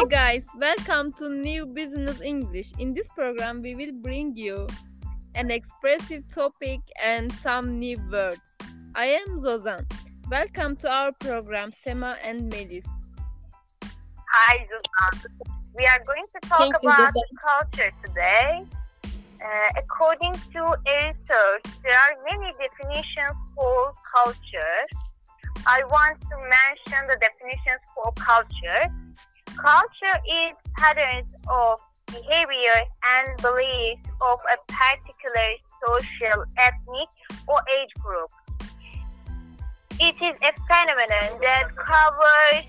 Hi guys, welcome to New Business English. In this program, we will bring you an expressive topic and some new words. I am Zozan. Welcome to our program, Sema and Melis. Hi, Zuzan. We are going to talk Thank about Zuzan. culture today. Uh, according to a research, there are many definitions for culture. I want to mention the definitions for culture. Culture is patterns of behavior and beliefs of a particular social, ethnic, or age group. It is a phenomenon that covers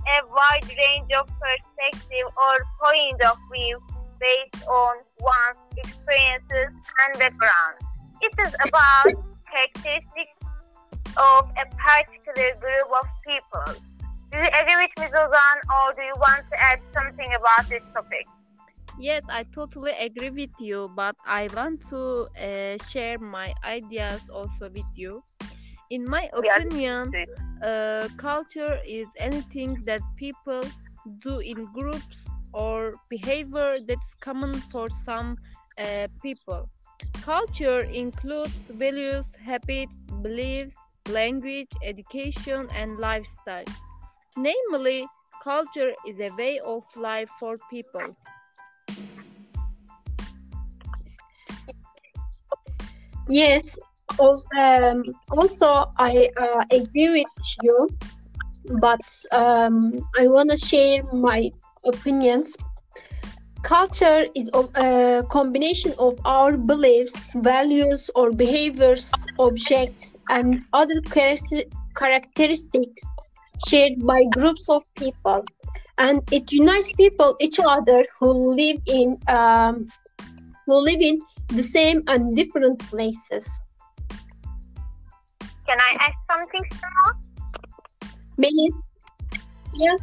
a wide range of perspective or point of view based on one's experiences and background. It is about characteristics of a particular group of people. Do you agree with me, Zozan, or do you want to add something about this topic? Yes, I totally agree with you, but I want to uh, share my ideas also with you. In my opinion, uh, culture is anything that people do in groups or behavior that's common for some uh, people. Culture includes values, habits, beliefs, language, education, and lifestyle. Namely, culture is a way of life for people. Yes. Also, um, also I uh, agree with you, but um, I want to share my opinions. Culture is a combination of our beliefs, values, or behaviors, objects, and other characteristics shared by groups of people, and it unites people each other who live in um, who live in the same and different places. Can I ask something? Melis, yeah,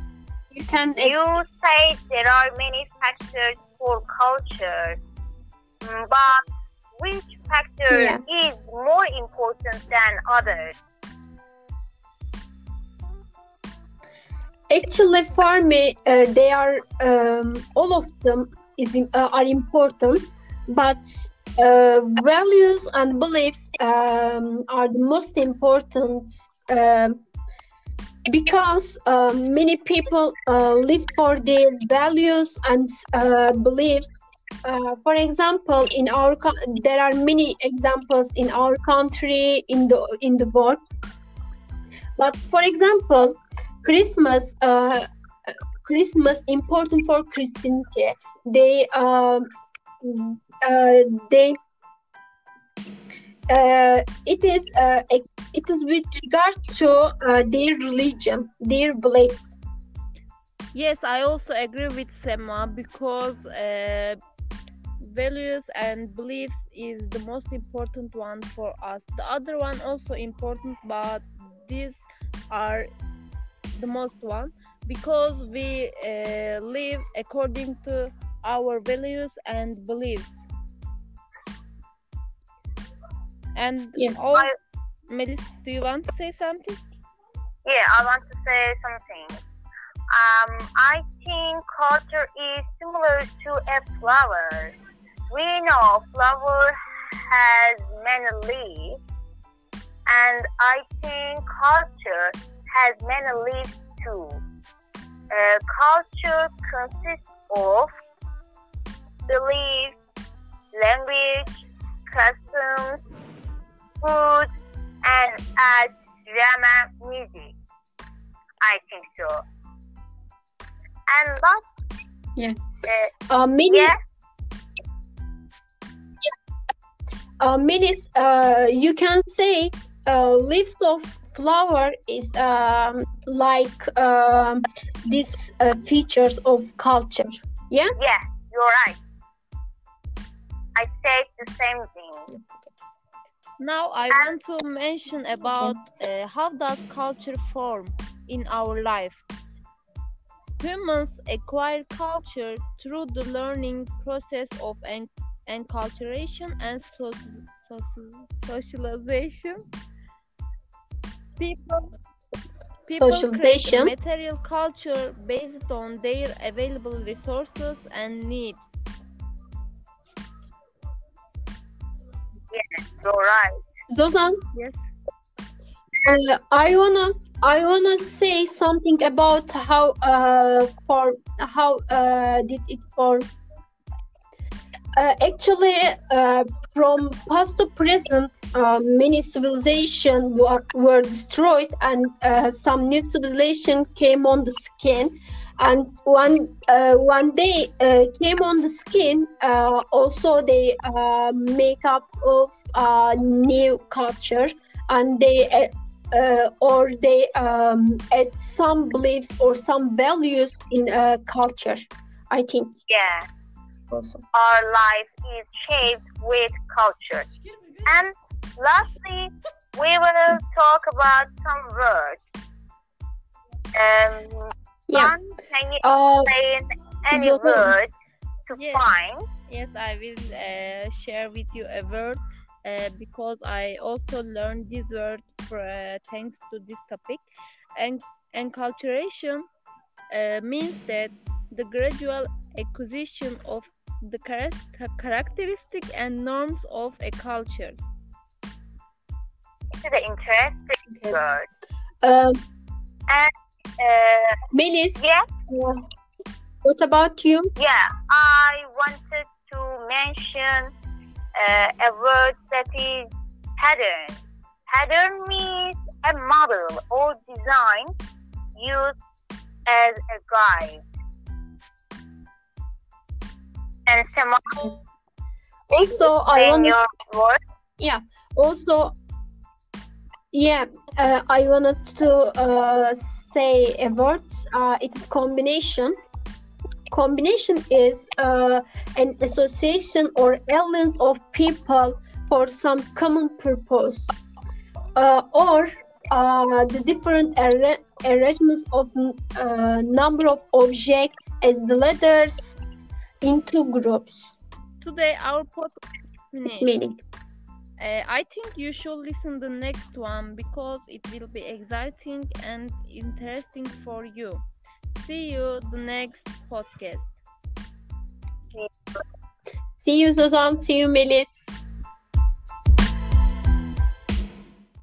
you can. You say there are many factors for culture, Mm, but which factor Yeah. is more important than others? Actually, for me, uh, they are um, all of them is uh, are important, but uh, values and beliefs um, are the most important um because uh, many people uh, live for their values and uh, beliefs. Uh, for example, in our co- there are many examples in our country in the in the world. But for example, Christmas, uh, Christmas important for Christianity. They, um, uh, they, uh, it is, uh, it is with regard to uh, their religion, their beliefs. Yes, I also agree with Sema because uh, values and beliefs is the most important one for us. The other one also important, but these are the most one because we uh, live according to our values and beliefs. And Yeah. all, I- Melis, do you want to say something? Yeah, I want to say something. Um, I think culture is similar to a flower. We know flower has many leaves, and I think culture has many leaves too. Uh, culture consists of beliefs, language, customs, food, and art, drama, music. I think so. And last, Yeah. uh, Uh, many, yeah, uh, many, uh, you can say uh, leaves of flower is um, like um, these uh, features of culture. Yeah. yeah, you're right. I said the same thing. Now I want to mention about uh, how does culture form in our life. Humans acquire culture through the learning process of enculturation and soci- soci- socialization. People People create socialization. material culture based on their available resources and needs. You're right. Zozan, Yes. uh, I wanna I wanna say something about how uh for how uh did it for uh, actually uh, from past to present uh, many civilizations were, were destroyed and uh, some new civilization came on the skin and one uh, one day uh, came on the skin uh, also they uh, make up of new culture and they uh, or they um, add some beliefs or some values in a culture i think Yeah. Also Our life is shaped with culture. And lastly, we will talk about some words. Um, yeah Juan, can you uh, explain any Zoltan. word to Yes. find? Yes, I will uh, share with you a word uh, because I also learned this word for, uh, thanks to this topic. And enculturation uh, means that the gradual acquisition of the chara- characteristic and norms of a culture. This is an interesting Okay. word. uh, Uh, Melis, yes, uh, what about you yeah, I wanted to mention uh, a word that is pattern. Pattern means a model or design used as a guide. And someone also i want your word. also yeah uh, i wanted to uh, say a word. Uh, it is combination. Combination is uh, an association or alliance of people for some common purpose. Uh, or uh, the different arra- arrangements of uh, number of objects as the letters into groups Today our podcast is finished. meaning Uh, I think you should listen the next one because it will be exciting and interesting for you. See you the next podcast. see you Suzanne see you Melis